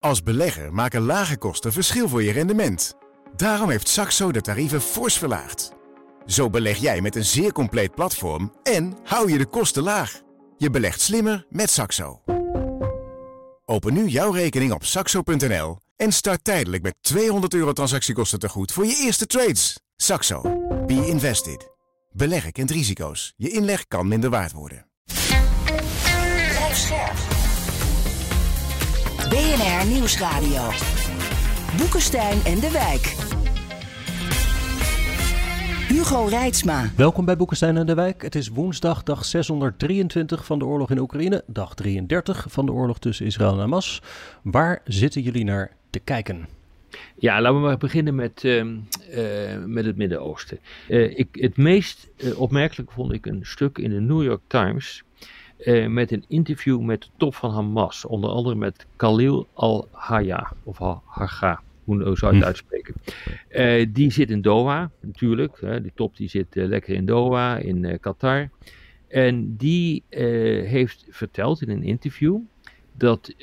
Als belegger maken lage kosten verschil voor je rendement. Daarom heeft Saxo de tarieven fors verlaagd. Zo beleg jij met een zeer compleet platform en hou je de kosten laag. Je belegt slimmer met Saxo. Open nu jouw rekening op saxo.nl en start tijdelijk met 200 euro transactiekosten te goed voor je eerste trades. Saxo. Be invested. Beleggen kent risico's. Je inleg kan minder waard worden. BNR Nieuwsradio. Boekenstein en de Wijk. Hugo Reitsma. Welkom bij Boekenstein en de Wijk. Het is woensdag, dag 623 van de oorlog in Oekraïne. Dag 33 van de oorlog tussen Israël en Hamas. Waar zitten jullie naar te kijken? Ja, laten we maar beginnen met, uh, uh, met het Midden-Oosten. Uh, ik, het meest opmerkelijk vond ik een stuk in de New York Times. Met een interview met de top van Hamas. Onder andere met Khalil al-Haya. Of Haga, hoe zou je het hm. uitspreken. die zit in Doha, natuurlijk. die top die zit lekker in Doha, in Qatar. En die heeft verteld in een interview dat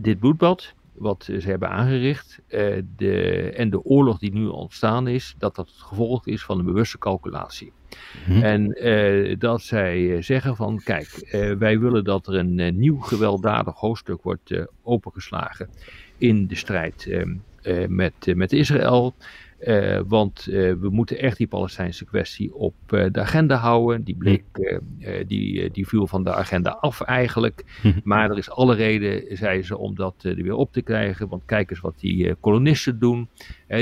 dit bloedbad wat ze hebben aangericht uh, de, en de oorlog die nu ontstaan is, dat dat het gevolg is van een bewuste calculatie. Mhm. En uh, dat zij zeggen van kijk, wij willen dat er een nieuw gewelddadig hoofdstuk wordt opengeslagen in de strijd met, met Israël. Uh, want uh, we moeten echt die Palestijnse kwestie op uh, de agenda houden. Die, bleek, die, die viel van de agenda af eigenlijk. Mhm. Maar er is alle reden, zeiden ze, om dat er weer op te krijgen. Want kijk eens wat die kolonisten doen.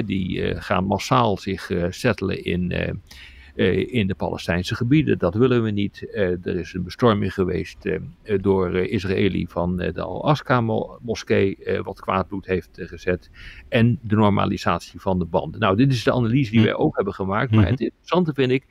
die gaan massaal zich settelen in in de Palestijnse gebieden. Dat willen we niet. Uh, er is een bestorming geweest uh, door Israëli van de Al-Aqsa-moskee, wat kwaadbloed heeft gezet. En de normalisatie van de banden. Nou, dit is de analyse die hm. wij ook hebben gemaakt. Maar hm. het interessante vind ik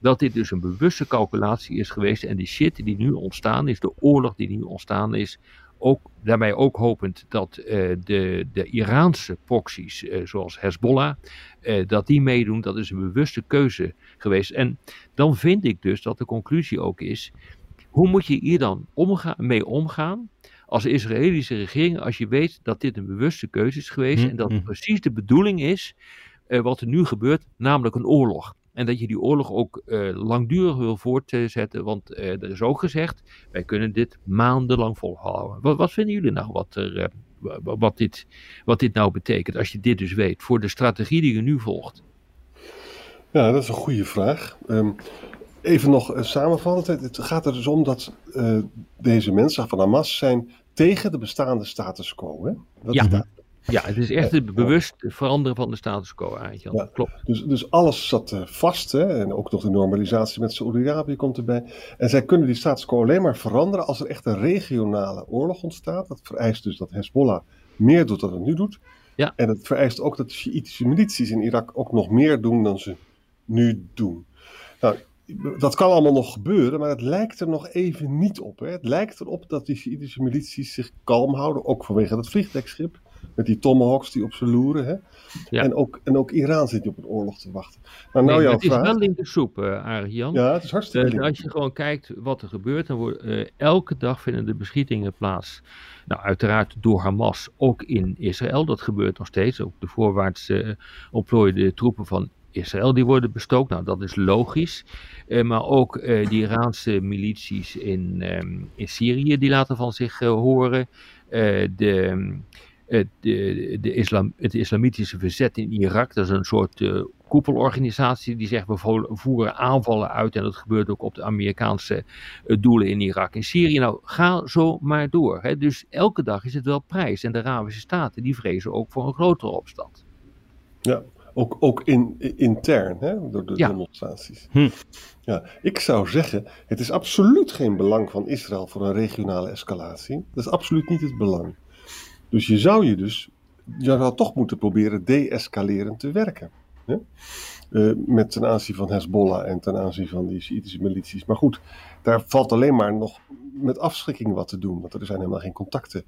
dat dit dus een bewuste calculatie is geweest. En die shit die nu ontstaan is, de oorlog die nu ontstaan is, ook, daarbij ook hopend dat uh, de, de Iraanse proxies, uh, zoals Hezbollah, uh, dat die meedoen. Dat is een bewuste keuze geweest. En dan vind ik dus dat de conclusie ook is, hoe moet je hier dan omgaan, mee omgaan als Israëlische regering, als je weet dat dit een bewuste keuze is geweest hm, en dat hm. precies de bedoeling is wat er nu gebeurt, namelijk een oorlog. En dat je die oorlog ook uh, langdurig wil voortzetten. Want uh, er is ook gezegd, wij kunnen dit maandenlang volhouden. Wat, wat vinden jullie nou wat, er, uh, wat, dit, wat dit nou betekent, als je dit dus weet, voor de strategie die je nu volgt? Ja, dat is een goede vraag. Um, even nog samenvattend. Het gaat er dus om dat deze mensen van Hamas zijn tegen de bestaande status quo. Hè? Dat ja. Ja, het is echt het bewust veranderen van de status quo eigenlijk. Ja, Klopt. Dus, dus alles zat uh, vast. Hè? En ook nog de normalisatie met Saoedi-Arabië komt erbij. En zij kunnen die status quo alleen maar veranderen als er echt een regionale oorlog ontstaat. Dat vereist dus dat Hezbollah meer doet dan het nu doet. Ja. En het vereist ook dat de Shiïtische milities in Irak ook nog meer doen dan ze nu doen. Nou, dat kan allemaal nog gebeuren, maar het lijkt er nog even niet op. Hè? Het lijkt erop dat die Shiïtische milities zich kalm houden, ook vanwege dat vliegdekschip. Met die tomahawks die op ze loeren. Hè? Ja. En, ook, en ook Iran zit op een oorlog te wachten. Maar nou nee, jouw het vraag... is wel linker soep, uh, Ja, het is hartstikke uh, Als je gewoon kijkt wat er gebeurt, dan wordt uh, elke dag vinden de beschietingen plaats. Nou, uiteraard door Hamas, ook in Israël. Dat gebeurt nog steeds. Ook de voorwaarts ontplooide troepen van Israël die worden bestookt. Nou, dat is logisch. Uh, maar ook uh, die Iraanse milities in, um, in Syrië, die laten van zich uh, horen. de, het, de, de islam, het islamitische verzet in Irak, dat is een soort uh, koepelorganisatie die zegt we voeren aanvallen uit en dat gebeurt ook op de Amerikaanse uh, doelen in Irak en Syrië. Nou, ga zo maar door. Hè. Dus elke dag is het wel prijs en de Arabische Staten die vrezen ook voor een grotere opstand. Ja, ook, ook in, intern, hè, door de ja. demonstraties. Hm. Ja, ik zou zeggen, het is absoluut geen belang van Israël voor een regionale escalatie. Dat is absoluut niet het belang. Dus je zou je dus, je zou toch moeten proberen de-escalerend te werken. Hè? Uh, met ten aanzien van Hezbollah en ten aanzien van die Shiïtische milities. Maar goed, daar valt alleen maar nog met afschrikking wat te doen. Want er zijn helemaal geen contacten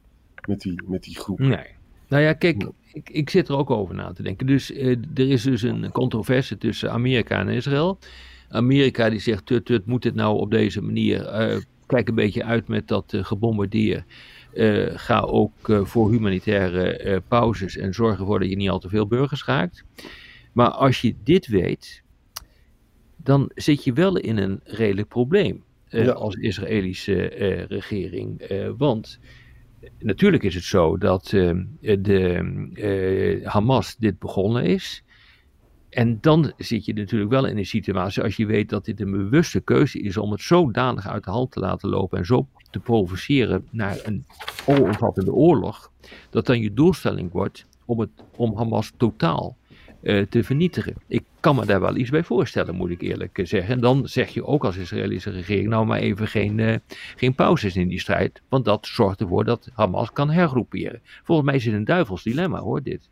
met die, met die groep. Nee. Nou ja, kijk, ik, ik zit er ook over na te denken. Dus uh, er is dus een controverse tussen Amerika en Israël. Amerika die zegt, tut, tut, moet het nou op deze manier... Uh, kijk een beetje uit met dat gebombardeer ga ook voor humanitaire pauzes en zorg ervoor dat je niet al te veel burgers raakt. Maar als je dit weet, dan zit je wel in een redelijk probleem als Israëlische regering. want natuurlijk is het zo dat de, Hamas dit begonnen is. En dan zit je natuurlijk wel in een situatie, als je weet dat dit een bewuste keuze is om het zodanig uit de hand te laten lopen en zo te provoceren naar een alomvattende oorlog, dat dan je doelstelling wordt om, het, om Hamas totaal uh, te vernietigen. Ik kan me daar wel iets bij voorstellen, moet ik eerlijk eh, zeggen. En dan zeg je ook als Israëlische regering, nou maar even geen, uh, geen pauzes in die strijd, want dat zorgt ervoor dat Hamas kan hergroeperen. Volgens mij is het een duivels dilemma hoor, dit.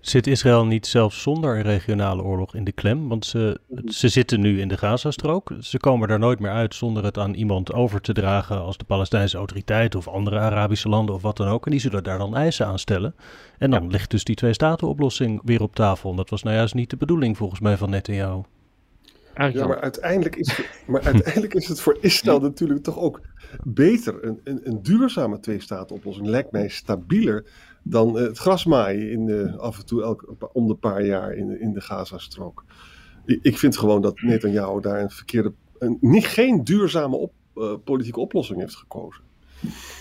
Zit Israël niet zelfs zonder een regionale oorlog in de klem? Want ze, ze zitten nu in de Gazastrook. Ze komen daar nooit meer uit zonder het aan iemand over te dragen als de Palestijnse autoriteit of andere Arabische landen of wat dan ook. En die zullen daar dan eisen aan stellen. En dan ligt dus die twee-staten-oplossing weer op tafel. En dat was nou juist niet de bedoeling volgens mij van Netanyahu. Ja, maar uiteindelijk, is, maar uiteindelijk is het voor Israël natuurlijk toch ook beter. Een, een, een duurzame twee-staten-oplossing lijkt mij stabieler dan het gras maaien in de, af en toe elk, om de paar jaar in, in de Gazastrook. Ik, vind gewoon dat Netanyahu daar een verkeerde, een, niet, geen duurzame op, uh, politieke oplossing heeft gekozen.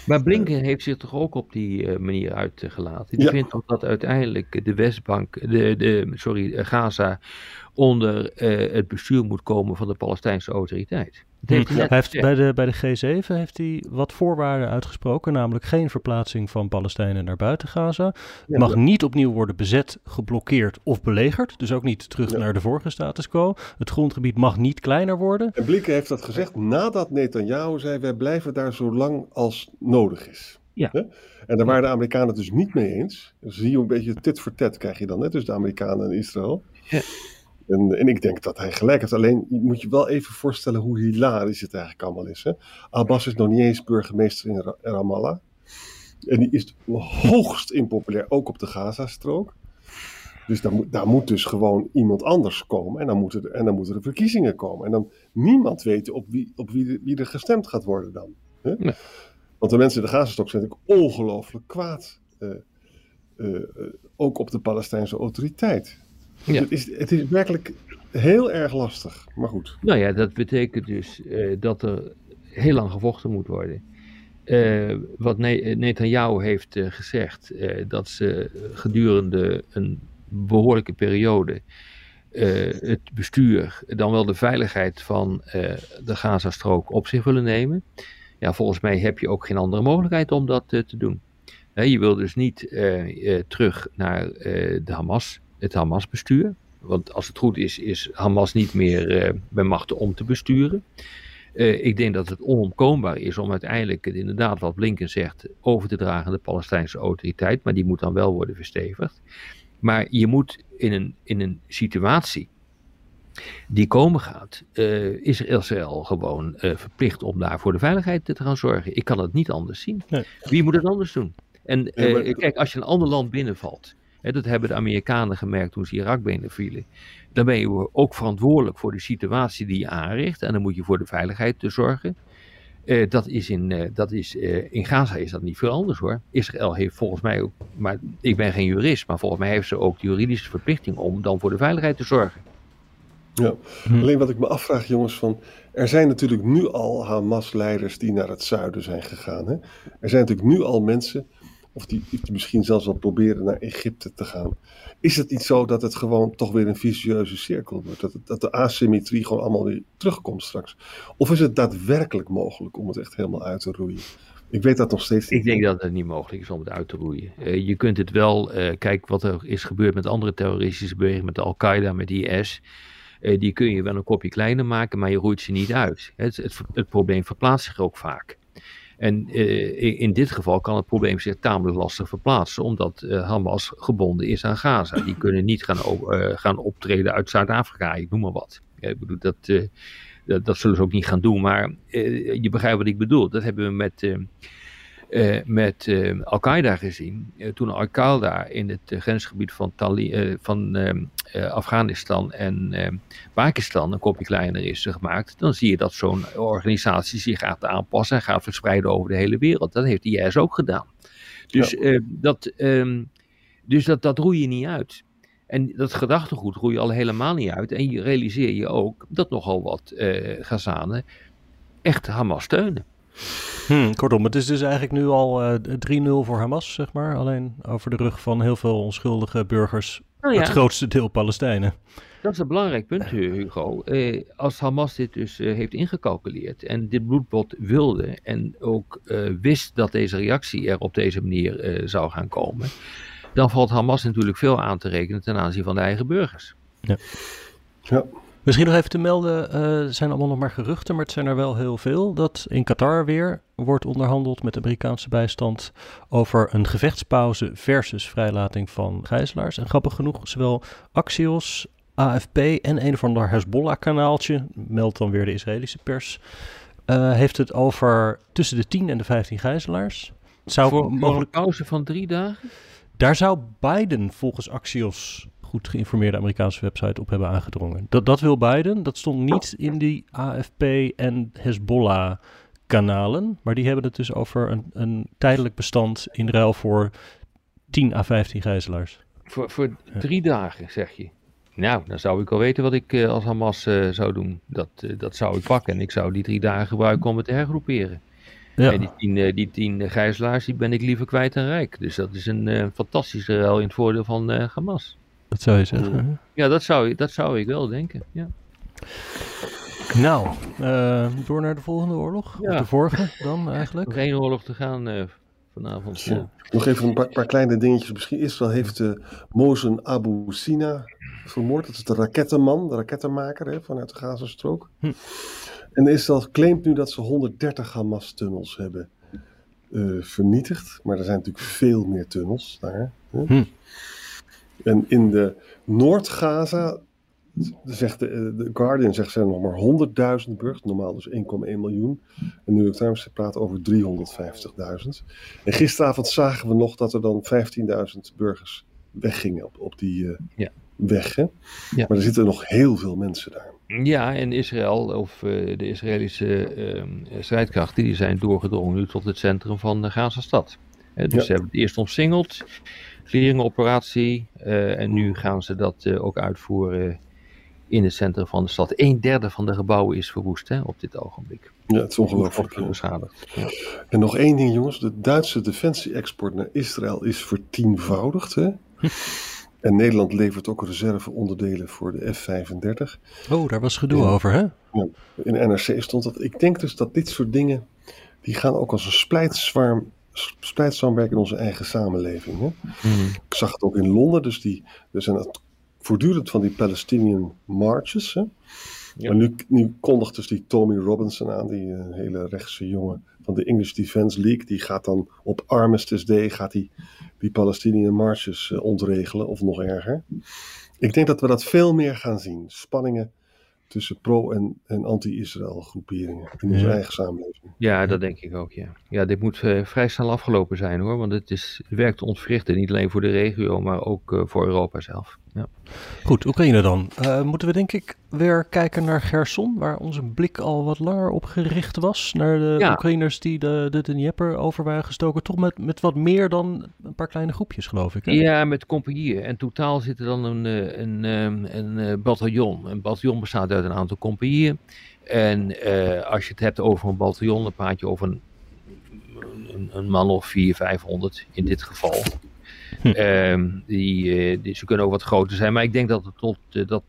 Maar Blinken heeft zich toch ook op die uh, manier uitgelaten. Die vindt ook dat uiteindelijk de Westbank, de, de, sorry, Gaza onder het bestuur moet komen van de Palestijnse autoriteit. Hij, heeft bij, de, bij de G7 heeft hij wat voorwaarden uitgesproken, namelijk geen verplaatsing van Palestijnen naar buiten Gaza. Het mag niet opnieuw worden bezet, geblokkeerd of belegerd, dus ook niet terug naar de vorige status quo. Het grondgebied mag niet kleiner worden. En Blinken heeft dat gezegd nadat Netanyahu zei, wij blijven daar zo lang als nodig is. Ja. En daar waren de Amerikanen dus niet mee eens. Dus zie je een beetje tit voor tet krijg je dan, hè, tussen de Amerikanen en Israël. Ja. En, en ik denk dat hij gelijk heeft. Alleen moet je wel even voorstellen hoe hilarisch het eigenlijk allemaal is. Hè? Abbas is nog niet eens burgemeester in Ramallah. En die is hoogst impopulair, ook op de Gazastrook. Dus daar moet, daar moet dus gewoon iemand anders komen. En dan, moeten er, en dan moeten er verkiezingen komen. En dan niemand weet op wie, op wie, wie er gestemd gaat worden dan. Hè? Want de mensen in de Gazastrook zijn natuurlijk ongelooflijk kwaad. Uh, uh, ook op de Palestijnse autoriteit. Ja. Het, is, het is werkelijk heel erg lastig, maar goed. Nou ja, dat betekent dus uh, dat er heel lang gevochten moet worden. Uh, wat Netanyahu heeft uh, gezegd, dat ze gedurende een behoorlijke periode het bestuur, dan wel de veiligheid van de Gazastrook op zich willen nemen. Ja, volgens mij heb je ook geen andere mogelijkheid om dat te doen. je wil dus niet terug naar de Hamas het Hamas-bestuur. Want als het goed is, is Hamas niet meer uh, bij machten om te besturen. Uh, ik denk dat het onomkoombaar is om uiteindelijk het inderdaad, wat Blinken zegt, over te dragen aan de Palestijnse autoriteit. Maar die moet dan wel worden verstevigd. Maar je moet in een, in een situatie die komen gaat, uh, is Israël gewoon verplicht om daar voor de veiligheid te gaan zorgen. Ik kan het niet anders zien. Nee. Wie moet het anders doen? En kijk, als je een ander land binnenvalt dat hebben de Amerikanen gemerkt toen ze Irak binnenvielen. Dan ben je ook verantwoordelijk voor de situatie die je aanricht. En dan moet je voor de veiligheid te zorgen. Uh, dat is, in, uh, dat is uh, in Gaza is dat niet veel anders hoor. Israël heeft volgens mij ook, maar ik ben geen jurist, maar volgens mij heeft ze ook de juridische verplichting om dan voor de veiligheid te zorgen. Ja, hm. alleen wat ik me afvraag jongens, van, er zijn natuurlijk nu al Hamas-leiders die naar het zuiden zijn gegaan. Hè? Er zijn natuurlijk nu al mensen of die, misschien zelfs wel proberen naar Egypte te gaan. Is het niet zo dat het gewoon toch weer een vicieuze cirkel wordt? Dat, dat de asymmetrie gewoon allemaal weer terugkomt straks? Of is het daadwerkelijk mogelijk om het echt helemaal uit te roeien? Ik weet dat nog steeds niet. Ik denk dat het niet mogelijk is om het uit te roeien. Uh, je kunt het wel, uh, kijk wat er is gebeurd met andere terroristische bewegingen, met Al-Qaeda, met IS. Uh, die kun je wel een kopje kleiner maken, maar je roeit ze niet uit. Het, het probleem verplaatst zich ook vaak. En uh, in dit geval kan het probleem zich tamelijk lastig verplaatsen, omdat uh, Hamas gebonden is aan Gaza. Die kunnen niet gaan, uh, gaan optreden uit Zuid-Afrika, ik noem maar wat. ik bedoel, dat, dat, zullen ze ook niet gaan doen, maar je begrijpt wat ik bedoel. Dat hebben we met uh, met uh, Al-Qaeda gezien. Uh, toen Al-Qaeda in het grensgebied van, Tali van ehm, Afghanistan en ehm, Pakistan een kopje kleiner is gemaakt, dan zie je dat zo'n organisatie zich gaat aanpassen en gaat verspreiden over de hele wereld. Dat heeft de IS ook gedaan. Dus, ja. dat, um, dus dat, dat roei je niet uit. En dat gedachtegoed roei je al helemaal niet uit. En je realiseer je ook dat nogal wat Gazanen echt Hamas steunen. Hmm, kortom, het is dus eigenlijk nu al uh, 3-0 voor Hamas, zeg maar. Alleen over de rug van heel veel onschuldige burgers. Ja, het grootste deel Palestijnen. Dat is een belangrijk punt, Hugo. Eh, als Hamas dit dus uh, heeft ingecalculeerd en dit bloedbad wilde en ook uh, wist dat deze reactie er op deze manier zou gaan komen, dan valt Hamas natuurlijk veel aan te rekenen ten aanzien van de eigen burgers. Ja. ja. Misschien nog even te melden, uh, zijn allemaal nog maar geruchten, maar het zijn er wel heel veel. Dat in Qatar weer wordt onderhandeld met Amerikaanse bijstand over een gevechtspauze versus vrijlating van gijzelaars. En grappig genoeg, zowel Axios, AFP en een of ander Hezbollah-kanaaltje, meldt dan weer de Israëlische pers, uh, heeft het over tussen de 10 en de 15 gijzelaars. Zou voor, mogelijk... een pauze van drie dagen? Daar zou Biden volgens Axios goed geïnformeerde Amerikaanse website op hebben aangedrongen. Dat, dat wil Biden. Dat stond niet in die AFP en Hezbollah kanalen. Maar die hebben het dus over een, een tijdelijk bestand in ruil voor 10 à 15 gijzelaars. Voor, voor drie dagen, zeg je? Nou, dan zou ik al weten wat ik uh, als Hamas uh, zou doen. Dat, uh, dat zou ik pakken en ik zou die drie dagen gebruiken om het te hergroeperen. Ja. En die tien, die tien gijzelaars, die ben ik liever kwijt dan rijk. Dus dat is een fantastische ruil in het voordeel van Hamas. Dat zou je zeggen. Ja, dat zou, dat zou ik wel denken. Ja. Nou, uh, door naar de volgende oorlog. Ja. de vorige dan eigenlijk. Nog één oorlog te gaan uh, vanavond. Ja. Nog even een paar, paar, kleine dingetjes. Misschien Israël heeft uh, Mozen Abu Sina vermoord. Dat is de rakettenman, de rakettenmaker hè, vanuit de Gazastrook. Hm. En Israël claimt nu dat ze 130 Hamas-tunnels hebben vernietigd. Maar er zijn natuurlijk veel meer tunnels daar. Hè. Hm. En in de Noord-Gaza, zegt de, eh, de, Guardian zegt zijn nog maar 100.000 burgers, normaal dus 1,1 miljoen. En New York Times praat over 350.000. En gisteravond zagen we nog dat er dan 15.000 burgers weggingen op, op die uh, ja. weg. Hè? Ja. Maar er zitten nog heel veel mensen daar. Ja, en Israël, of uh, de Israëlische uh, strijdkrachten, die zijn doorgedrongen nu tot het centrum van de Gaza-stad. dus ja. ze hebben het eerst omsingeld. Clearingoperatie. Uh, en nu gaan ze dat uh, ook uitvoeren in het centrum van de stad. Een derde van de gebouwen is verwoest hè, op dit ogenblik. Ja, het is ongelooflijk. Beschadigd. Ja. En nog één ding, jongens. De Duitse defensie-export naar Israël is vertienvoudigd. Hè? En Nederland levert ook reserveonderdelen voor de F-35. Oh, daar was gedoe over, hè? Ja, in NRC stond dat. Ik denk dus dat dit soort dingen. die gaan ook als een splijtzwarm splijtsamenwerken in onze eigen samenleving. Hè? Mm. Ik zag het ook in Londen, dus die, er zijn voortdurend van die Palestinian marches. Hè? Ja. Maar nu, nu kondigt dus die Tommy Robinson aan, die uh, hele rechtse jongen van de English Defence League. Die gaat dan op Armistice Day gaat die, die Palestinian marches uh, ontregelen, of nog erger. Ik denk dat we dat veel meer gaan zien. Spanningen tussen pro- en, en anti-Israël groeperingen in onze ja. eigen samenleving. Ja, dat denk ik ook, ja. Ja, dit moet uh, vrij snel afgelopen zijn hoor, want het, is, het werkt ontwrichten, niet alleen voor de regio, maar ook uh, voor Europa zelf. Ja. Goed, Oekraïne dan. Uh, moeten we denk ik weer kijken naar Gerson, waar onze blik al wat langer op gericht was. Naar de ja. Oekraïners die de, de Dnieper over waren gestoken. Toch met, met wat meer dan een paar kleine groepjes, geloof ik. Hè? Ja, met compagnieën. En totaal zit er dan een, een, een, een bataljon. Een bataljon bestaat uit een aantal compagnieën. En uh, als je het hebt over een bataljon, dan praat je over een, een, een man of 400, 500 in dit geval. Hm. Um, die, die, ze kunnen ook wat groter zijn, maar ik denk dat het, tot, uh, dat,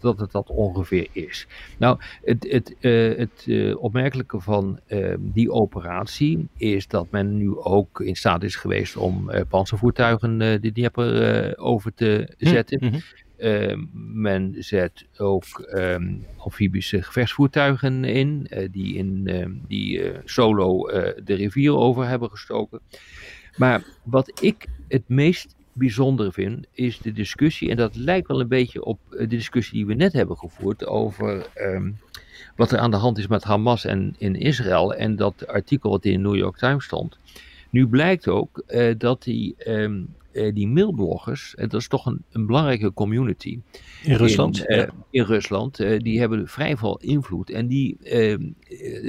dat het dat ongeveer is. Nou, het, het, uh, het uh, opmerkelijke van uh, die operatie is dat men nu ook in staat is geweest om panzervoertuigen de Dnieper over te zetten. Hm. Uh, men zet ook um, amfibische gevechtsvoertuigen in, die, in, die solo de rivier over hebben gestoken. Maar wat ik het meest bijzondere vind, is de discussie, en dat lijkt wel een beetje op de discussie die we net hebben gevoerd over um, wat er aan de hand is met Hamas en in Israël. En dat artikel wat in de New York Times stond, Nu blijkt ook uh, dat die, um, uh, die mailbloggers, en dat is toch een, een belangrijke community. In Rusland? In, ja. in Rusland, die hebben vrij veel invloed. En die, ehm,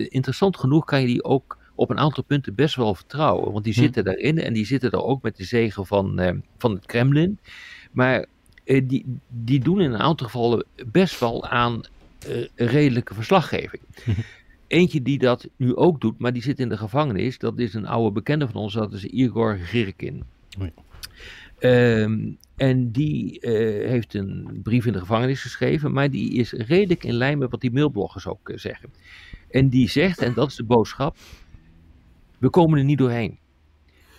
interessant genoeg kan je die ook op een aantal punten best wel vertrouwen. Want die hm. zitten daarin en die zitten er ook met de zegen van, van het Kremlin. Maar die, die doen in een aantal gevallen best wel aan redelijke verslaggeving. Eentje die dat nu ook doet, maar die zit in de gevangenis, dat is een oude bekende van ons, dat is Igor Girkin. Um, en die uh, heeft een brief in de gevangenis geschreven, maar die is redelijk in lijn met wat die mailbloggers ook uh, zeggen. En die zegt, en dat is de boodschap, we komen er niet doorheen.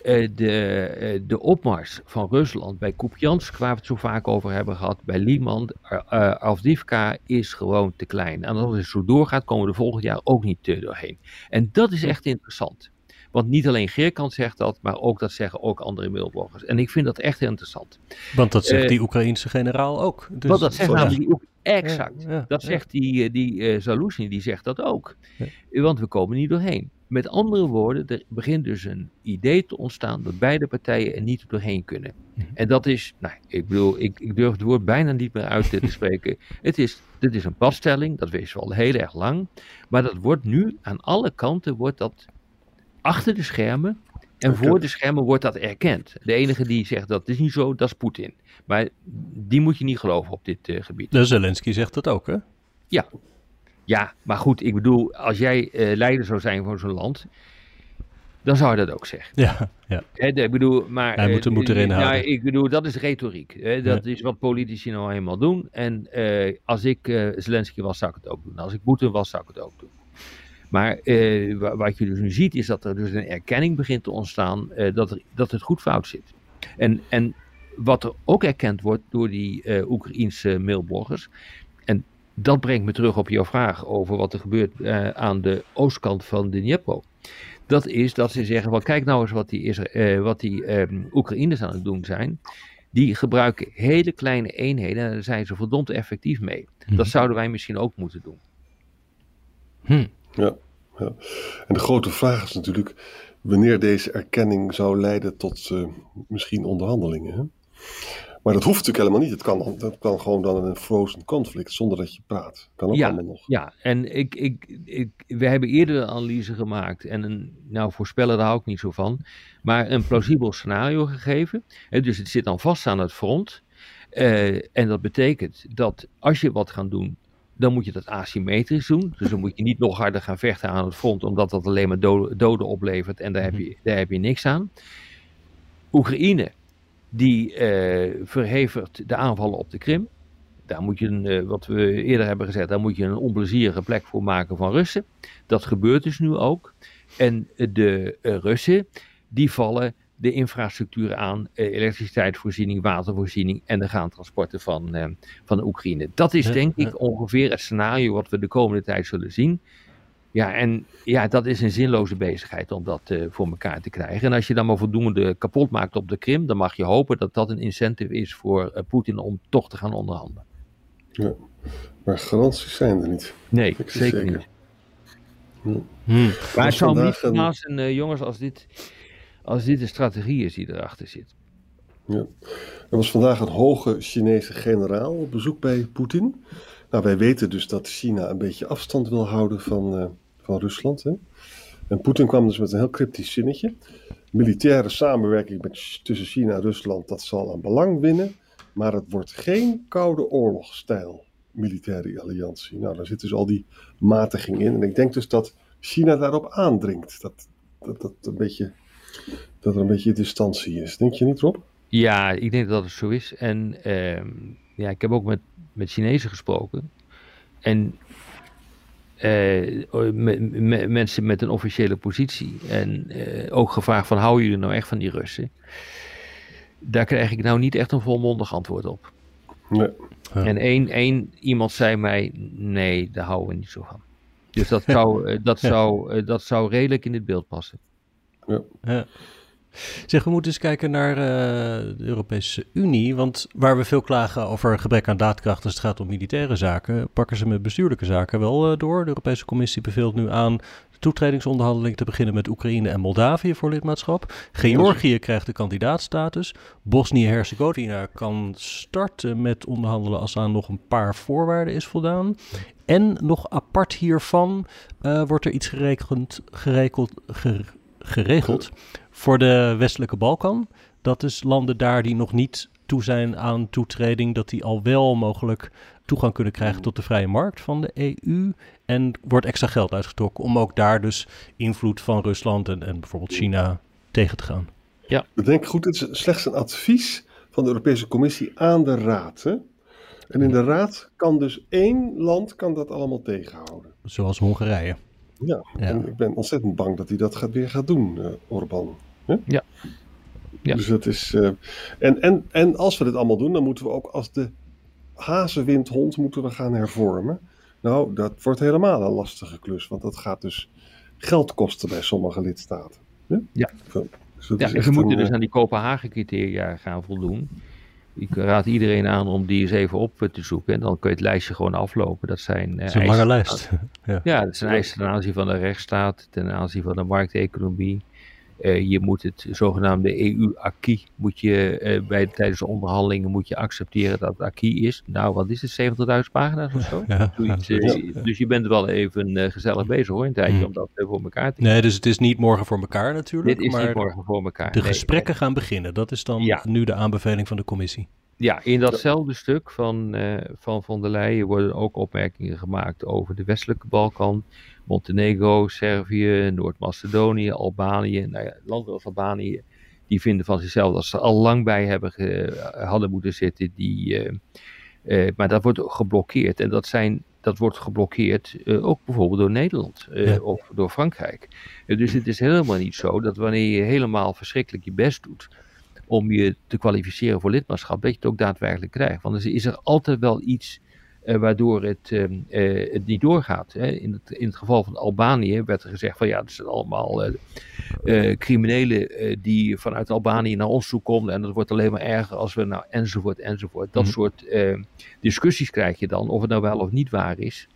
Uh, de, de opmars van Rusland bij Kupjansk, waar we het zo vaak over hebben gehad, bij Liman, Avdivka, is gewoon te klein. En als het zo doorgaat, komen we er volgend jaar ook niet doorheen. En dat is echt interessant. Want niet alleen Geerkant zegt dat, maar ook dat zeggen ook andere mailbloggers. En ik vind dat echt interessant. Want dat zegt uh, die Oekraïense generaal ook. Dus want dat zegt namelijk die Exact. Ja, ja, dat zegt die, die uh, Zaluzny, die zegt dat ook. Want we komen niet doorheen. Met andere woorden, er begint dus een idee te ontstaan dat beide partijen er niet doorheen kunnen. Mhm. En dat is, nou, ik bedoel, ik, ik durf het woord bijna niet meer uit te spreken. Het is, dit is een passtelling, dat weten we al heel erg lang. Maar dat wordt nu aan alle kanten, wordt dat achter de schermen en voor de schermen wordt dat erkend. De enige die zegt dat is niet zo, dat is Poetin. Maar die moet je niet geloven op dit uh, gebied. De Zelensky zegt dat ook, hè? Ja. Ja, maar goed, ik bedoel, als jij uh, leider zou zijn van zo'n land, dan zou je dat ook zeggen. Ja, ja. He, ik bedoel, maar... Hij moet, moet erin houden. Ik bedoel, dat is retoriek. Hè? Dat ja. is wat politici nou eenmaal doen. En uh, als ik uh, Zelensky was, zou ik het ook doen. Als ik Poetin was, zou ik het ook doen. Maar uh, wat je dus nu ziet, is dat er dus een erkenning begint te ontstaan dat, er, dat het goed fout zit. En, en wat er ook erkend wordt door die Oekraïense mailbloggers, dat brengt me terug op jouw vraag over wat er gebeurt uh, aan de oostkant van de Dnipro. Dat is dat ze zeggen, well, kijk nou eens wat die, uh, wat die um, Oekraïners aan het doen zijn. Die gebruiken hele kleine eenheden en daar zijn ze verdomd effectief mee. Hm. Dat zouden wij misschien ook moeten doen. Hm. Ja, ja, en de grote vraag is natuurlijk wanneer deze erkenning zou leiden tot uh, misschien onderhandelingen. Hè? Maar dat hoeft natuurlijk helemaal niet. Het kan, dat kan gewoon dan een frozen conflict zonder dat je praat. Kan ook ja, allemaal nog. Ja, en ik, ik, ik, we hebben eerder een analyse gemaakt. En een, nou, voorspellen daar hou ik niet zo van. Maar een plausibel scenario gegeven. Dus het zit dan vast aan het front. Uh, en dat betekent dat als je wat gaat doen, dan moet je dat asymmetrisch doen. Dus dan moet je niet nog harder gaan vechten aan het front, omdat dat alleen maar doden, doden oplevert en daar heb, je, daar heb je niks aan. Oekraïne die uh, verhevigt de aanvallen op de Krim. Daar moet je, een, uh, wat we eerder hebben gezegd, daar moet je een onplezierige plek voor maken van Russen. Dat gebeurt dus nu ook. En de uh, Russen, die vallen de infrastructuur aan, elektriciteitsvoorziening, watervoorziening en de gaantransporten van, van de Oekraïne. Dat is denk ik ongeveer het scenario wat we de komende tijd zullen zien. Ja, en ja, dat is een zinloze bezigheid om dat uh, voor elkaar te krijgen. En als je dan maar voldoende kapot maakt op de Krim, dan mag je hopen dat dat een incentive is voor uh, Poetin om toch te gaan onderhandelen. Ja, maar garanties zijn er niet. Nee, zeker, zeker, niet. Hm. Hm. Maar het zou niet verbazen, uh, jongens, als dit, als dit de strategie is die erachter zit. Ja. Er was vandaag een hoge Chinese generaal op bezoek bij Poetin. Nou, wij weten dus dat China een beetje afstand wil houden van van Rusland. Hè? En Poetin kwam dus met een heel cryptisch zinnetje. Militaire samenwerking tussen China en Rusland, dat zal aan belang winnen. Maar het wordt geen koude oorlogstijl militaire alliantie. Nou, daar zit dus al die matiging in. En ik denk dus dat China daarop aandringt. Dat, dat, dat, een beetje, dat er een beetje distantie is. Denk je niet, Rob? Ja, ik denk dat het zo is. En uh, ja, ik heb ook met, met Chinezen gesproken. En uh, mensen met een officiële positie. En uh, ook gevraagd van, houden jullie nou echt van die Russen? Daar krijg ik nou niet echt een volmondig antwoord op. Nee. Ja. En één, één iemand zei mij, nee, daar houden we niet zo van. Dus dat zou, uh, dat zou, dat zou redelijk in dit beeld passen. Ja. ja. Zeg, we moeten eens kijken naar uh, de Europese Unie. Want waar we veel klagen over gebrek aan daadkracht als het gaat om militaire zaken, pakken ze met bestuurlijke zaken wel uh, door. De Europese Commissie beveelt nu aan toetredingsonderhandelingen te beginnen met Oekraïne en Moldavië voor lidmaatschap. Georgië krijgt de kandidaatstatus. Bosnië-Herzegovina kan starten met onderhandelen als aan nog een paar voorwaarden is voldaan. En nog apart hiervan uh, wordt er iets gerekeld, ger, geregeld voor de westelijke Balkan. Dat is landen daar die nog niet toe zijn aan toetreding, dat die al wel mogelijk toegang kunnen krijgen tot de vrije markt van de EU. En wordt extra geld uitgetrokken om ook daar dus invloed van Rusland en, en bijvoorbeeld China tegen te gaan. Ja. Ik denk goed, het is slechts een advies van de Europese Commissie aan de Raad. Hè? En in de Raad kan dus één land kan dat allemaal tegenhouden. Zoals Hongarije. Ja, en ik ben ontzettend bang dat hij dat gaat, weer gaat doen, uh, Orbán. Ja. ja. Dus dat is. Uh, en, en, en als we dit allemaal doen, dan moeten we ook als de hazenwindhond moeten we gaan hervormen. Nou, dat wordt helemaal een lastige klus, want dat gaat dus geld kosten bij sommige lidstaten. Ja, ja. Dus ja en ze moeten dus aan die Kopenhagen-criteria gaan voldoen. Ik raad iedereen aan om die eens even op te zoeken. En dan kun je het lijstje gewoon aflopen. Dat zijn. Uh, een lange lijst. ja. ja, dat zijn eisen ten aanzien van de rechtsstaat, ten aanzien van de markteconomie. Uh, je moet het zogenaamde EU-acquis, moet je uh, bij, tijdens de onderhandelingen moet je accepteren dat het acquis is. Nou, wat is het, 70.000 pagina's of zo? Ja, Zoiets, uh, dus je bent wel even gezellig bezig hoor, een tijdje mm. om dat voor elkaar te krijgen. Nee, dus het is niet morgen voor elkaar natuurlijk. Dit is maar niet morgen voor elkaar. De gesprekken gaan beginnen, dat is dan nu de aanbeveling van de commissie. Ja, in datzelfde stuk van, van von der Leyen worden ook opmerkingen gemaakt over de westelijke Balkan Montenegro, Servië, Noord-Macedonië, Albanië. Nou ja, landen als Albanië, die vinden van zichzelf dat ze al lang bij hebben hadden moeten zitten. Die, uh, uh, maar dat wordt geblokkeerd. En dat, zijn, dat wordt geblokkeerd ook bijvoorbeeld door Nederland ja. of door Frankrijk. dus het is helemaal niet zo dat wanneer je helemaal verschrikkelijk je best doet om je te kwalificeren voor lidmaatschap, dat je het ook daadwerkelijk krijgt. Want er is er altijd wel iets uh, waardoor het, uh, uh, het niet doorgaat. Hè. In, het, in het geval van Albanië werd er gezegd van ja, het zijn allemaal criminelen die vanuit Albanië naar ons toe komen en dat wordt alleen maar erger als we nou enzovoort enzovoort. Dat mm soort discussies krijg je dan, of het nou wel of niet waar is.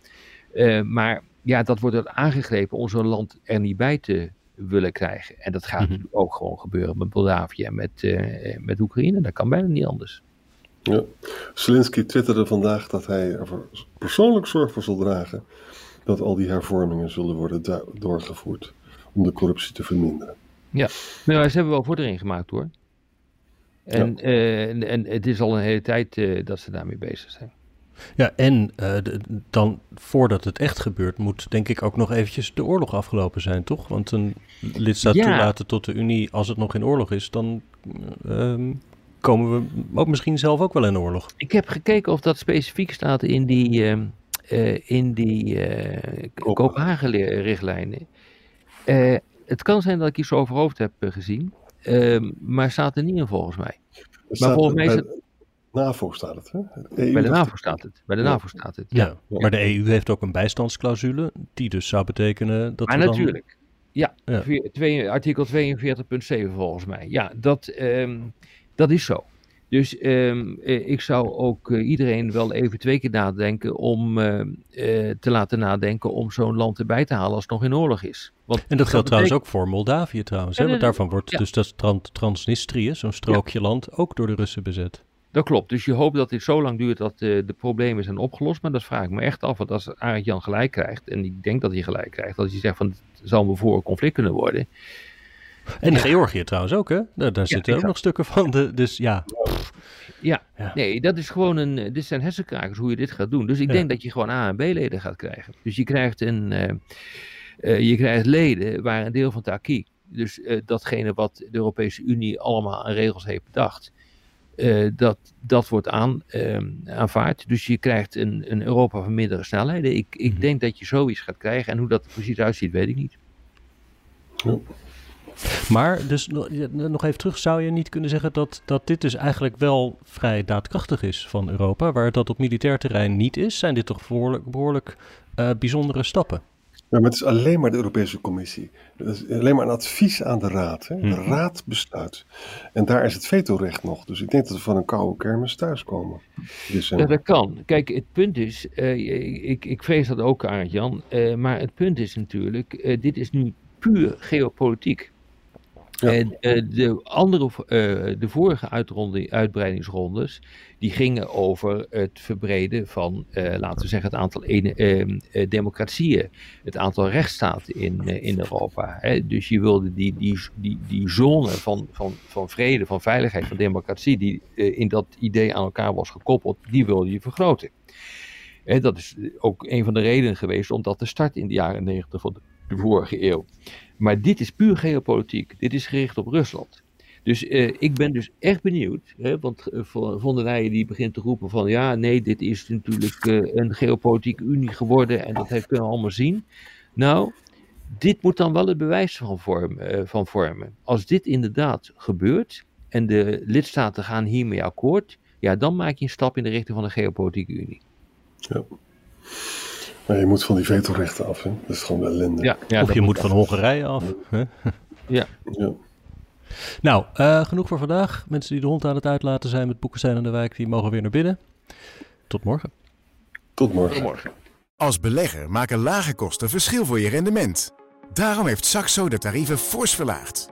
maar ja, dat wordt er aangegrepen om zo'n land er niet bij te willen krijgen. En dat gaat mm ook gewoon gebeuren met Moldavië en met, met Oekraïne. Dat kan bijna niet anders. Ja. Zelensky twitterde vandaag dat hij er persoonlijk zorg voor zal dragen dat al die hervormingen zullen worden doorgevoerd om de corruptie te verminderen. Ja, nou, ze hebben wel vordering gemaakt hoor. En, ja. uh, en, en, het is al een hele tijd uh, dat ze daarmee bezig zijn. Ja, en uh, de, dan voordat het echt gebeurt, moet denk ik ook nog eventjes de oorlog afgelopen zijn, toch? Want een lidstaat ja. toelaten tot de Unie als het nog in oorlog is, dan ehm, komen we ook misschien zelf ook wel in oorlog. Ik heb gekeken of dat specifiek staat in die, uh, uh, in die uh, Kopenhagen-richtlijnen. het kan zijn dat ik iets over hoofd heb gezien, ehm, maar staat er niet in volgens mij. maar volgens mij is het... NAVO staat het, hè? De bij de NAVO staat het. Bij de NAVO staat het. Ja. ja. maar de EU heeft ook een bijstandsclausule, die dus zou betekenen dat. Maar natuurlijk. Dan... Ja, ja. Twee, artikel 42.7 volgens mij. Ja, dat, um, dat is zo. Dus um, ik zou ook uh, iedereen wel even twee keer nadenken om uh, uh, te laten nadenken om zo'n land erbij te halen als het nog in oorlog is. Want en dat geldt trouwens ook voor Moldavië trouwens. Hè? Want daarvan wordt ja. dus dat Trans Transnistrië, zo'n strookje ja. land, ook door de Russen bezet. Dat klopt. Dus je hoopt dat dit zo lang duurt dat de problemen zijn opgelost. Maar dat vraag ik me echt af. Want als Arend Jan gelijk krijgt, en ik denk dat hij gelijk krijgt, als hij zegt van het zal me voor een conflict kunnen worden en ja. Georgië trouwens ook, hè? Daar, daar zitten ook nog stukken van. De, dus ja. ja. Ja, nee, dat is gewoon een. Dit zijn hersenkrakers hoe je dit gaat doen. Dus ik denk dat je gewoon A en B-leden gaat krijgen. Dus je krijgt een. Uh, uh, je krijgt leden waar een deel van het acquis, dus datgene wat de Europese Unie allemaal aan regels heeft bedacht, dat, dat wordt aan, aanvaard. Dus je krijgt een, een Europa van meerdere snelheden. Ik, ik mm-hmm. denk dat je zoiets gaat krijgen. En hoe dat er precies uitziet, weet ik niet. Ja. Maar dus nog even terug, zou je niet kunnen zeggen dat, dat dit dus eigenlijk wel vrij daadkrachtig is van Europa, waar dat op militair terrein niet is? Zijn dit toch behoorlijk, behoorlijk uh, bijzondere stappen? Ja, maar het is alleen maar de Europese Commissie. Het is alleen maar een advies aan de Raad. Hè? De Mhm. Raad besluit. En daar is het vetorecht nog. Dus ik denk dat we van een koude kermis thuiskomen. Ja, dat kan. Kijk, het punt is, eh, ik, ik vrees dat ook, Arend Jan, eh, maar het punt is natuurlijk, eh, dit is nu puur geopolitiek. En eh, de andere, eh, de vorige uitbreidingsrondes, die gingen over het verbreden van, eh, laten we zeggen, het aantal ene, eh, eh, democratieën, het aantal rechtsstaten in, in Europa. Hè. Dus je wilde die, die, die, die zone van, van, van vrede, van veiligheid, van democratie, die in dat idee aan elkaar was gekoppeld, die wilde je vergroten. Hè, dat is ook een van de redenen geweest om dat te starten in de jaren negentig van de, de vorige eeuw. Maar dit is puur geopolitiek. Dit is gericht op Rusland. Dus eh, ik ben dus echt benieuwd, hè, want eh, Von der Leyen die begint te roepen van ja, nee, dit is natuurlijk eh, een geopolitieke unie geworden en dat heeft- kunnen we allemaal zien. Nou, dit moet dan wel het bewijs van, vorm, eh, van vormen. Als dit inderdaad gebeurt en de lidstaten gaan hiermee akkoord, ja, dan maak je een stap in de richting van een geopolitieke unie. Maar je moet van die vetorechten af. Hè? Dat is gewoon ellende. Ja, ja, of je moet van Hongarije af. Hè? Ja. Nou, eh, genoeg voor vandaag. Mensen die de hond aan het uitlaten zijn met Boekenstein en de Wijk, die mogen weer naar binnen. Tot morgen. Tot morgen. morgen. Als belegger maken lage kosten verschil voor je rendement. Daarom heeft Saxo de tarieven fors verlaagd.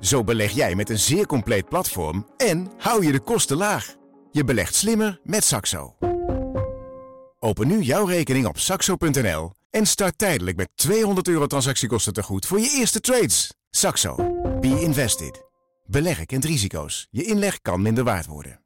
Zo beleg jij met een zeer compleet platform en hou je de kosten laag. Je belegt slimmer met Saxo. Open nu jouw rekening op saxo.nl en start tijdelijk met 200 euro transactiekosten te goed voor je eerste trades. Saxo. Be invested. Beleggen kent risico's. Je inleg kan minder waard worden.